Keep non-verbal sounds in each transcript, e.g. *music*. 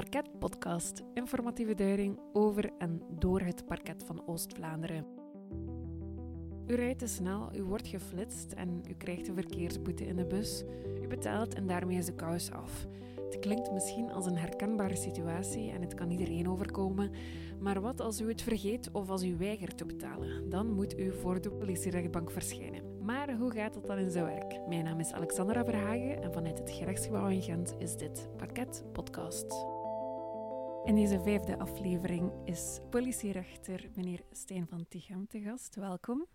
Parket Podcast, informatieve duiding over en door het parket van Oost-Vlaanderen. U rijdt te snel, u wordt geflitst en u krijgt een verkeersboete in de bus. U betaalt en daarmee is de kous af. Het klinkt misschien als een herkenbare situatie en het kan iedereen overkomen. Maar wat als u het vergeet of als u weigert te betalen? Dan moet u voor de politierechtbank verschijnen. Maar hoe gaat dat dan in zijn werk? Mijn naam is Alexandra Verhagen en vanuit het gerechtsgebouw in Gent is dit Parket Podcast. In deze vijfde aflevering is politierechter meneer Stijn van Tichem te gast. Welkom.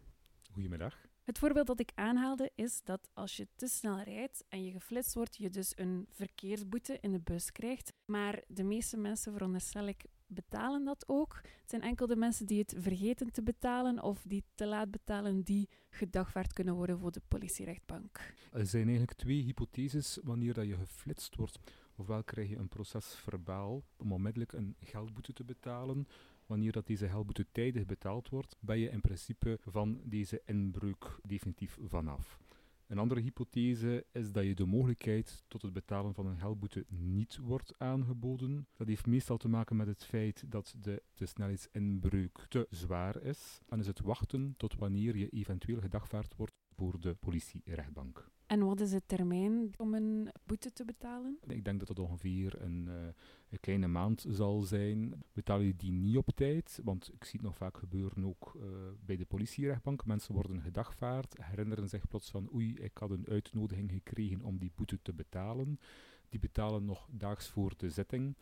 Goedemiddag. Het voorbeeld dat ik aanhaalde is dat als je te snel rijdt en je geflitst wordt, je dus een verkeersboete in de bus krijgt. Maar de meeste mensen, veronderstel ik, betalen dat ook. Het zijn enkel de mensen die het vergeten te betalen of die te laat betalen, die gedagvaard kunnen worden voor de politierechtbank. Er zijn eigenlijk twee hypotheses wanneer dat je geflitst wordt. Ofwel krijg je een proces verbaal om onmiddellijk een geldboete te betalen. Wanneer dat deze geldboete tijdig betaald wordt, ben je in principe van deze inbreuk definitief vanaf. Een andere hypothese is dat je de mogelijkheid tot het betalen van een geldboete niet wordt aangeboden. Dat heeft meestal te maken met het feit dat de, de snelheidsinbreuk te zwaar is. En is het wachten tot wanneer je eventueel gedagvaard wordt voor de politierechtbank. En wat is het termijn om een boete te betalen? Ik denk dat het ongeveer een, uh, een, kleine maand zal zijn. Betaal je die niet op tijd, want ik zie het nog vaak gebeuren ook uh, bij de politierechtbank. Mensen worden gedagvaard, herinneren zich plots van oei, ik had een uitnodiging gekregen om die boete te betalen. Die betalen nog daags voor de zitting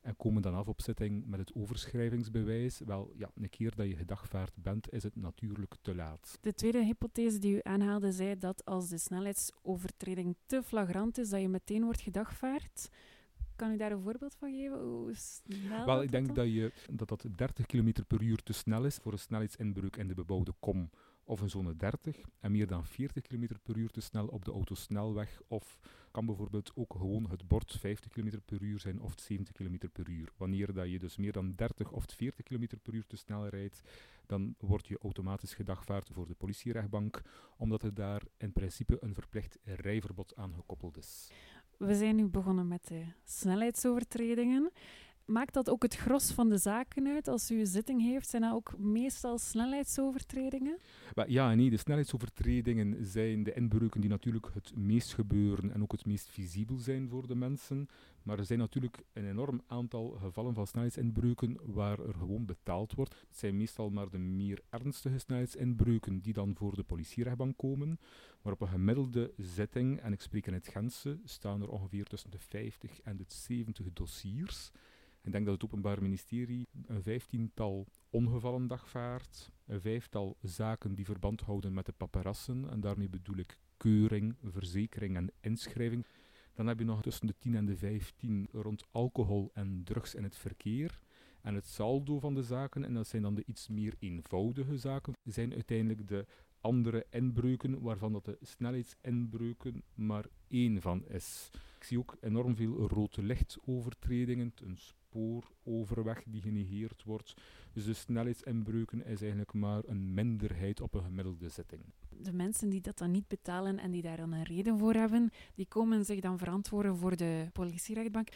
en komen dan af op zitting met het overschrijvingsbewijs. Wel, ja, een keer dat je gedagvaard bent, is het natuurlijk te laat. De tweede hypothese die u aanhaalde zei dat als de snelheidsovertreding te flagrant is, dat je meteen wordt gedagvaard. Kan u daar een voorbeeld van geven? Hoe snel Wel, ik denk dat, je, dat dat 30 km per uur te snel is voor een snelheidsinbreuk in de bebouwde kom of een zone 30 en meer dan 40 km per uur te snel op de autosnelweg of kan bijvoorbeeld ook gewoon het bord 50 km per uur zijn of 70 km per uur. Wanneer dat je dus meer dan 30 of 40 km per uur te snel rijdt, dan word je automatisch gedagvaard voor de politierechtbank, omdat er daar in principe een verplicht rijverbod aan gekoppeld is. We zijn nu begonnen met de snelheidsovertredingen. Maakt dat ook het gros van de zaken uit? Als u een zitting heeft, zijn dat ook meestal snelheidsovertredingen? Ja nee, de snelheidsovertredingen zijn de inbreuken die natuurlijk het meest gebeuren en ook het meest visibel zijn voor de mensen. Maar er zijn natuurlijk een enorm aantal gevallen van snelheidsinbreuken waar er gewoon betaald wordt. Het zijn meestal maar de meer ernstige snelheidsinbreuken die dan voor de politierechtbank komen. Maar op een gemiddelde zitting, en ik spreek in het Gentse, staan er ongeveer tussen de 50 en de 70 dossiers. Ik denk dat het Openbaar Ministerie een vijftiental ongevallen dagvaart, een vijftal zaken die verband houden met de paparassen, en daarmee bedoel ik keuring, verzekering en inschrijving. Dan heb je nog tussen de 10 en de 15 rond alcohol en drugs in het verkeer. En het saldo van de zaken, en dat zijn dan de iets meer eenvoudige zaken, zijn uiteindelijk de andere inbreuken, waarvan dat de snelheidsinbreuken maar één van is. Ik zie ook enorm veel rood lichtovertredingen, een spooroverweg die genegeerd wordt. Dus de snelheidsinbreuken is eigenlijk maar een minderheid op een gemiddelde zitting. De mensen die dat dan niet betalen en die daar dan een reden voor hebben, die komen zich dan verantwoorden voor de politierechtbank.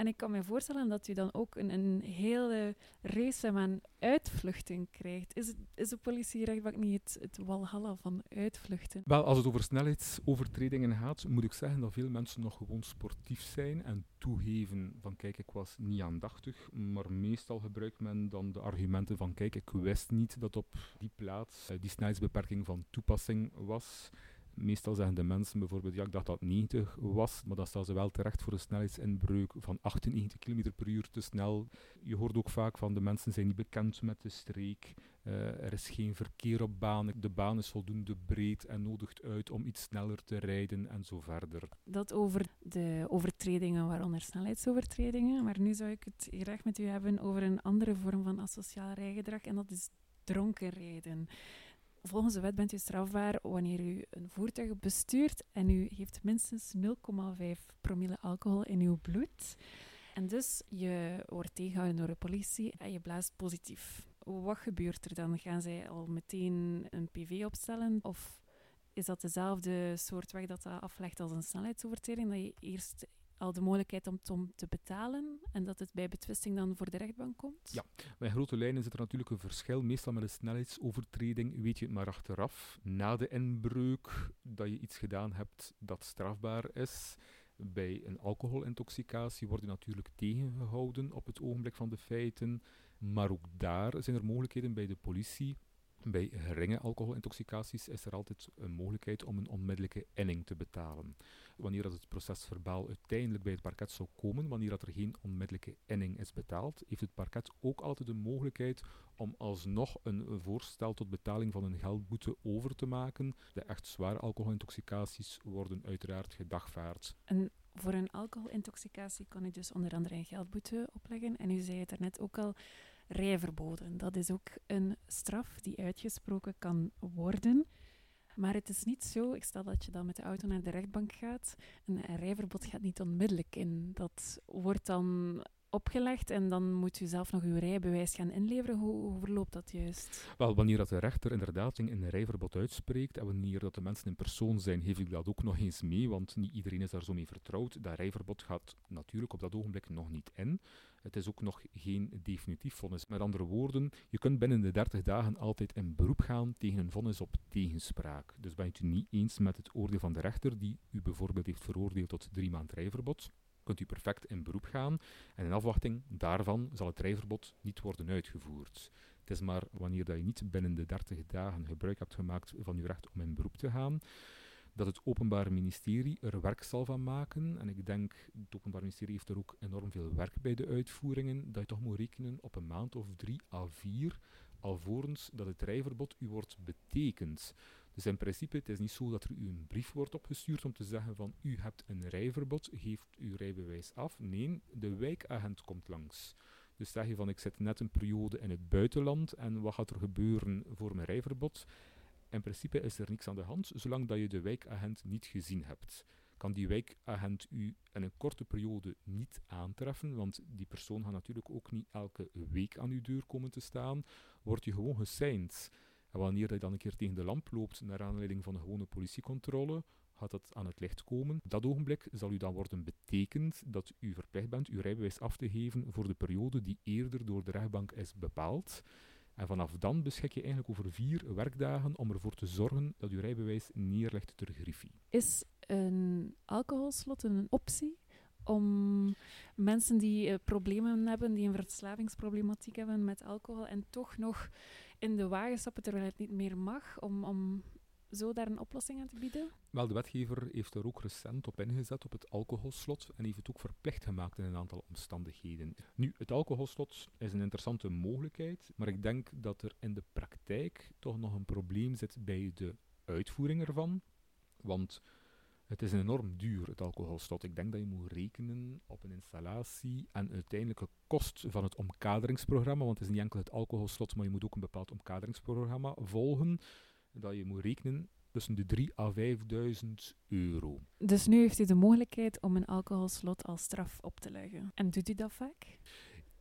En ik kan me voorstellen dat u dan ook een, een hele race aan uitvluchten krijgt. Is, het, is de politierechtbank niet het, het walhalla van uitvluchten? Wel, als het over snelheidsovertredingen gaat, moet ik zeggen dat veel mensen nog gewoon sportief zijn en toegeven van kijk, ik was niet aandachtig. Maar meestal gebruikt men dan de argumenten van kijk, ik wist niet dat op die plaats eh, die snelheidsbeperking van toepassing was. Meestal zeggen de mensen bijvoorbeeld, ja, ik dacht dat 90 was, maar dan staan ze wel terecht voor een snelheidsinbreuk van 98 km per uur te snel. Je hoort ook vaak van de mensen zijn niet bekend met de streek, uh, er is geen verkeer op baan, de baan is voldoende breed en nodigt uit om iets sneller te rijden en zo verder. Dat over de overtredingen, waaronder snelheidsovertredingen, maar nu zou ik het graag met u hebben over een andere vorm van asociaal rijgedrag en dat is dronken rijden. Volgens de wet bent u strafbaar wanneer u een voertuig bestuurt en u heeft minstens 0,5 promille alcohol in uw bloed. En dus je wordt tegengehouden door de politie en je blaast positief. Wat gebeurt er dan? Gaan zij al meteen een PV opstellen? Of is dat dezelfde soort weg dat dat aflegt als een snelheidsovertreding? Dat je eerst al de mogelijkheid om, om te betalen en dat het bij betwisting dan voor de rechtbank komt? Ja, bij grote lijnen zit er natuurlijk een verschil. Meestal met een snelheidsovertreding weet je het maar achteraf. Na de inbreuk dat je iets gedaan hebt dat strafbaar is. Bij een alcoholintoxicatie wordt je natuurlijk tegengehouden op het ogenblik van de feiten. Maar ook daar zijn er mogelijkheden bij de politie bij geringe alcoholintoxicaties is er altijd een mogelijkheid om een onmiddellijke inning te betalen. Wanneer dat het procesverbaal uiteindelijk bij het parket zou komen, wanneer dat er geen onmiddellijke inning is betaald, heeft het parket ook altijd de mogelijkheid om alsnog een voorstel tot betaling van een geldboete over te maken. De echt zware alcoholintoxicaties worden uiteraard gedagvaard. En voor een alcoholintoxicatie kan u dus onder andere een geldboete opleggen. En u zei het daarnet ook al, rijverboden. Dat is ook een straf die uitgesproken kan worden. Maar het is niet zo, ik stel dat je dan met de auto naar de rechtbank gaat, een rijverbod gaat niet onmiddellijk in. Dat wordt dan opgelegd en dan moet u zelf nog uw rijbewijs gaan inleveren. Hoe, verloopt dat juist? Wel, wanneer dat de rechter inderdaad een rijverbod uitspreekt en wanneer dat de mensen in persoon zijn, geef ik dat ook nog eens mee, want niet iedereen is daar zo mee vertrouwd. Dat rijverbod gaat natuurlijk op dat ogenblik nog niet in. Het is ook nog geen definitief vonnis. Met andere woorden, je kunt binnen de 30 dagen altijd in beroep gaan tegen een vonnis op tegenspraak. Dus bent u niet eens met het oordeel van de rechter, die u bijvoorbeeld heeft veroordeeld tot drie maand rijverbod, kunt u perfect in beroep gaan en in afwachting daarvan zal het rijverbod niet worden uitgevoerd. Het is maar wanneer dat je niet binnen de 30 dagen gebruik hebt gemaakt van uw recht om in beroep te gaan, dat het Openbaar Ministerie er werk zal van maken. En ik denk, het Openbaar Ministerie heeft er ook enorm veel werk bij de uitvoeringen, dat je toch moet rekenen op een maand of drie à vier, alvorens dat het rijverbod u wordt betekend. Dus in principe, het is niet zo dat er u een brief wordt opgestuurd om te zeggen van u hebt een rijverbod, geeft uw rijbewijs af. Nee, de wijkagent komt langs. Dus zeg je van ik zit net een periode in het buitenland en wat gaat er gebeuren voor mijn rijverbod? In principe is er niks aan de hand, zolang dat je de wijkagent niet gezien hebt. Kan die wijkagent u in een korte periode niet aantreffen, want die persoon gaat natuurlijk ook niet elke week aan uw deur komen te staan, wordt je gewoon gesigned. En wanneer je dan een keer tegen de lamp loopt naar aanleiding van een gewone politiecontrole, gaat dat aan het licht komen. Dat ogenblik zal u dan worden betekend dat u verplicht bent uw rijbewijs af te geven voor de periode die eerder door de rechtbank is bepaald. En vanaf dan beschik je eigenlijk over vier werkdagen om ervoor te zorgen dat je rijbewijs neerlegt ter griffie. Is een alcoholslot een optie om mensen die uh, problemen hebben, die een verslavingsproblematiek hebben met alcohol en toch nog in de wagen stappen terwijl het niet meer mag, om, om zo daar een oplossing aan te bieden? Wel, de wetgever heeft er ook recent op ingezet, op het alcoholslot, en heeft het ook verplicht gemaakt in een aantal omstandigheden. Nu, het alcoholslot is een interessante mogelijkheid, maar ik denk dat er in de praktijk toch nog een probleem zit bij de uitvoering ervan. Want het is enorm duur, het alcoholslot. Ik denk dat je moet rekenen op een installatie en uiteindelijke kost van het omkaderingsprogramma, want het is niet enkel het alcoholslot, maar je moet ook een bepaald omkaderingsprogramma volgen dat je moet rekenen tussen de 3 à 5.000 euro. Dus nu heeft u de mogelijkheid om een alcoholslot als straf op te leggen. En doet u dat vaak?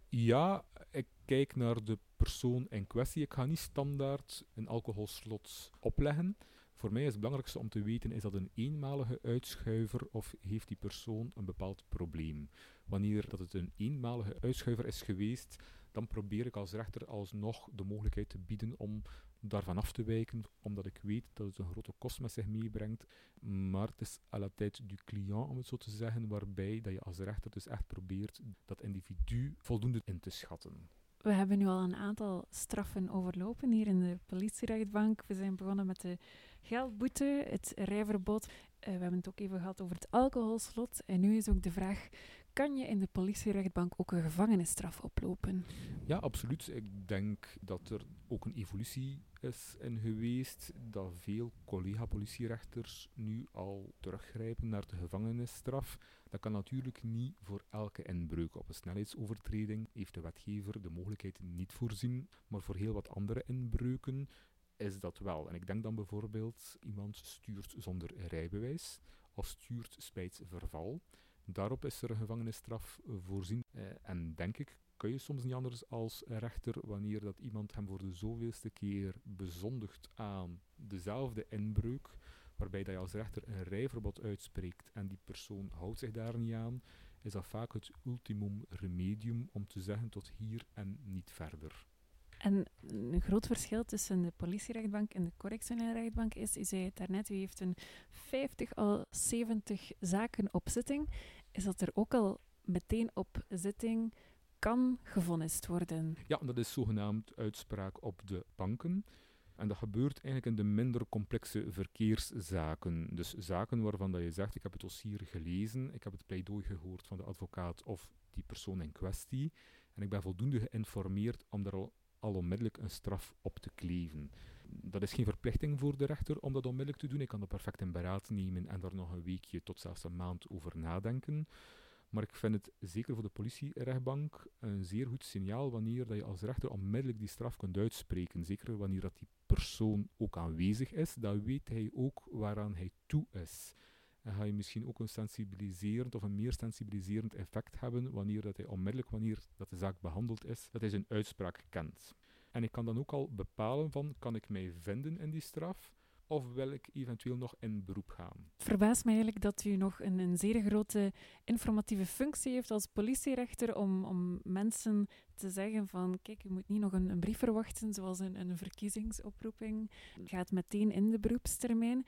Ja, ik kijk naar de persoon in kwestie. Ik ga niet standaard een alcoholslot opleggen. Voor mij is het belangrijkste om te weten, is dat een eenmalige uitschuiver of heeft die persoon een bepaald probleem? Wanneer dat het een eenmalige uitschuiver is geweest, dan probeer ik als rechter alsnog de mogelijkheid te bieden om daarvan af te wijken, omdat ik weet dat het een grote kost met zich meebrengt. Maar het is à la tijd du client, om het zo te zeggen, waarbij dat je als rechter dus echt probeert dat individu voldoende in te schatten. We hebben nu al een aantal straffen overlopen hier in de politierechtbank. We zijn begonnen met de geldboete, het rijverbod. Uh, we hebben het ook even gehad over het alcoholslot. En nu is ook de vraag, kan je in de politierechtbank ook een gevangenisstraf oplopen? Ja, absoluut. Ik denk dat er ook een evolutie is in geweest, dat veel collega-politierechters nu al teruggrijpen naar de gevangenisstraf. Dat kan natuurlijk niet voor elke inbreuk op een snelheidsovertreding, heeft de wetgever de mogelijkheid niet voorzien, maar voor heel wat andere inbreuken is dat wel. En ik denk dan bijvoorbeeld, iemand stuurt zonder rijbewijs of stuurt spijtsverval. Daarop is er een gevangenisstraf voorzien. Eh, en denk ik, kun je soms niet anders als rechter, wanneer dat iemand hem voor de zoveelste keer bezondigt aan dezelfde inbreuk, waarbij dat je als rechter een rijverbod uitspreekt en die persoon houdt zich daar niet aan, is dat vaak het ultimum remedium om te zeggen tot hier en niet verder. En een groot verschil tussen de politierechtbank en de correctionele rechtbank is, u zei het daarnet, u heeft een 50 al 70 zaken op zitting, is dat er ook al meteen op zitting kan gevonnist worden. Ja, dat is zogenaamd uitspraak op de banken. En dat gebeurt eigenlijk in de minder complexe verkeerszaken. Dus zaken waarvan dat je zegt, ik heb het dossier gelezen, ik heb het pleidooi gehoord van de advocaat of die persoon in kwestie, en ik ben voldoende geïnformeerd om daar al, al onmiddellijk een straf op te kleven. Dat is geen verplichting voor de rechter om dat onmiddellijk te doen. Ik kan dat perfect in beraad nemen en daar nog een weekje tot zelfs een maand over nadenken. Maar ik vind het zeker voor de politierechtbank een zeer goed signaal wanneer dat je als rechter onmiddellijk die straf kunt uitspreken. Zeker wanneer dat die persoon ook aanwezig is, dan weet hij ook waaraan hij toe is. En ga je misschien ook een sensibiliserend of een meer sensibiliserend effect hebben wanneer dat hij onmiddellijk, wanneer dat de zaak behandeld is, dat hij zijn uitspraak kent. En ik kan dan ook al bepalen van, kan ik mij vinden in die straf? Of wil ik eventueel nog in beroep gaan? Het verbaast mij eigenlijk dat u nog een, een zeer grote informatieve functie heeft als politierechter om, om mensen te zeggen van kijk, u moet niet nog een, een brief verwachten zoals een, een verkiezingsoproeping. Gaat meteen in de beroepstermijn.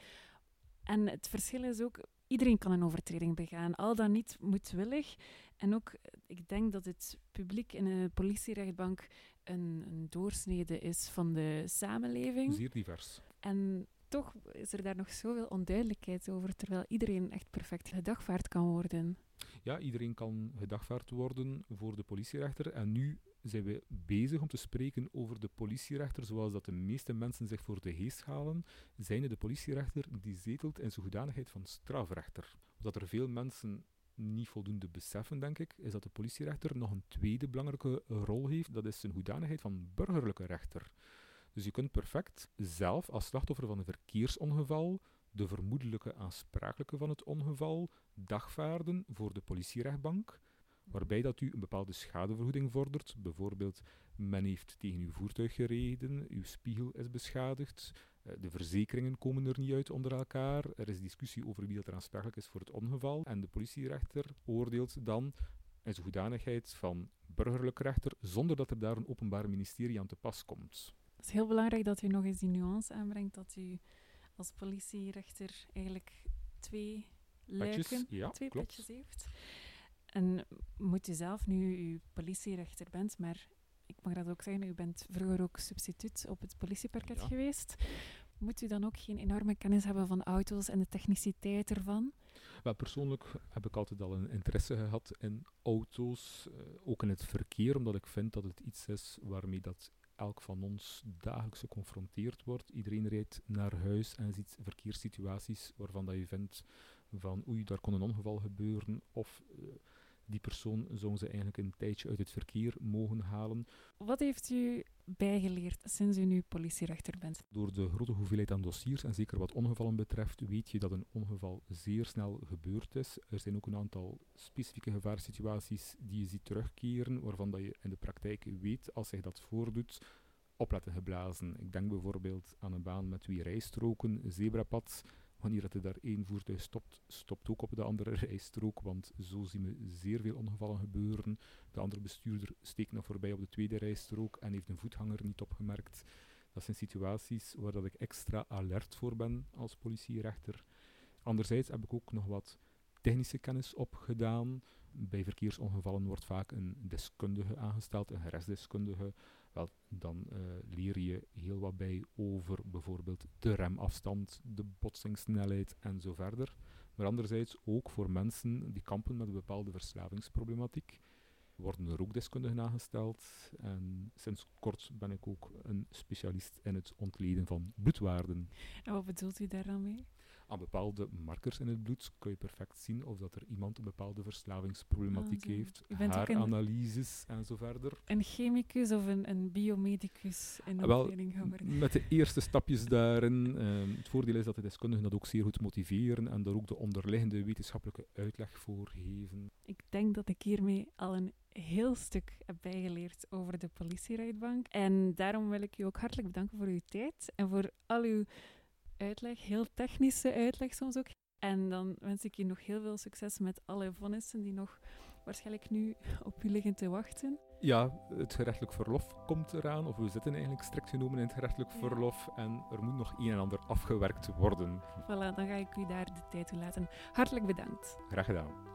En het verschil is ook, iedereen kan een overtreding begaan, al dan niet moedwillig. En ook, ik denk dat het publiek in een politierechtbank een, een doorsnede is van de samenleving. Zeer divers. En toch is er daar nog zoveel onduidelijkheid over, terwijl iedereen echt perfect gedagvaard kan worden. Ja, iedereen kan gedagvaard worden voor de politierechter. En nu zijn we bezig om te spreken over de politierechter zoals dat de meeste mensen zich voor de geest halen, zijn de politierechter die zetelt in zijn hoedanigheid van strafrechter. Wat er veel mensen niet voldoende beseffen, denk ik, is dat de politierechter nog een tweede belangrijke rol heeft. Dat is zijn hoedanigheid van burgerlijke rechter. Dus je kunt perfect zelf als slachtoffer van een verkeersongeval de vermoedelijke aansprakelijke van het ongeval dagvaarden voor de politierechtbank, waarbij dat u een bepaalde schadevergoeding vordert. Bijvoorbeeld, men heeft tegen uw voertuig gereden, uw spiegel is beschadigd, eh, de verzekeringen komen er niet uit onder elkaar, er is discussie over wie dat er aansprakelijk is voor het ongeval, en de politierechter oordeelt dan in zijn hoedanigheid van burgerlijk rechter, zonder dat er daar een openbaar ministerie aan te pas komt. Het is heel belangrijk dat u nog eens die nuance aanbrengt, dat u als politierechter eigenlijk twee luiken, ja, twee klopt. petjes heeft. En moet u zelf nu uw politierechter bent, maar ik mag dat ook zeggen, u bent vroeger ook substituut op het politieparket Ja. geweest. Moet u dan ook geen enorme kennis hebben van auto's en de techniciteit ervan? Wel, persoonlijk heb ik altijd al een interesse gehad in auto's, eh, ook in het verkeer, omdat ik vind dat het iets is waarmee dat elk van ons dagelijks geconfronteerd wordt. Iedereen rijdt naar huis en ziet verkeerssituaties waarvan dat je vindt van oei, daar kon een ongeval gebeuren, of eh, die persoon zou ze eigenlijk een tijdje uit het verkeer mogen halen. Wat heeft u bijgeleerd sinds u nu politierechter bent? Door de grote hoeveelheid aan dossiers, en zeker wat ongevallen betreft, weet je dat een ongeval zeer snel gebeurd is. Er zijn ook een aantal specifieke gevaarsituaties die je ziet terugkeren, waarvan dat je in de praktijk weet, als zich dat voordoet, opletten geblazen. Ik denk bijvoorbeeld aan een baan met twee rijstroken, zebrapad. Wanneer dat er daar één voertuig stopt, stopt ook op de andere rijstrook, want zo zien we zeer veel ongevallen gebeuren. De andere bestuurder steekt nog voorbij op de tweede rijstrook en heeft een voetganger niet opgemerkt. Dat zijn situaties waar dat ik extra alert voor ben als politierechter. Anderzijds heb ik ook nog wat technische kennis opgedaan. Bij verkeersongevallen wordt vaak een deskundige aangesteld, een gerechtsdeskundige. Wel, dan eh, leer je heel wat bij over bijvoorbeeld de remafstand, de botsingssnelheid en zo verder. Maar anderzijds ook voor mensen die kampen met een bepaalde verslavingsproblematiek worden er ook deskundigen aangesteld. En sinds kort ben ik ook een specialist in het ontleden van bloedwaarden. En wat bedoelt u daar dan mee? Aan bepaalde markers in het bloed kun je perfect zien of dat er iemand een bepaalde verslavingsproblematiek Ah, heeft. Haaranalyses en zo verder. Een chemicus of een, een biomedicus in de Ah, wel, opleiding geworden? Met de eerste stapjes daarin. ehm, het voordeel is dat de deskundigen dat ook zeer goed motiveren en daar ook de onderliggende wetenschappelijke uitleg voor geven. Ik denk dat ik hiermee al een heel stuk heb bijgeleerd over de politierechtbank. En daarom wil ik u ook hartelijk bedanken voor uw tijd en voor al uw uitleg, heel technische uitleg soms ook. En dan wens ik je nog heel veel succes met alle vonnissen die nog waarschijnlijk nu *laughs* op u liggen te wachten. Ja, het gerechtelijk verlof komt eraan, of we zitten eigenlijk strikt genomen in het gerechtelijk Ja. verlof en er moet nog een en ander afgewerkt worden. Voilà, dan ga ik u daar de tijd toe laten. Hartelijk bedankt. Graag gedaan.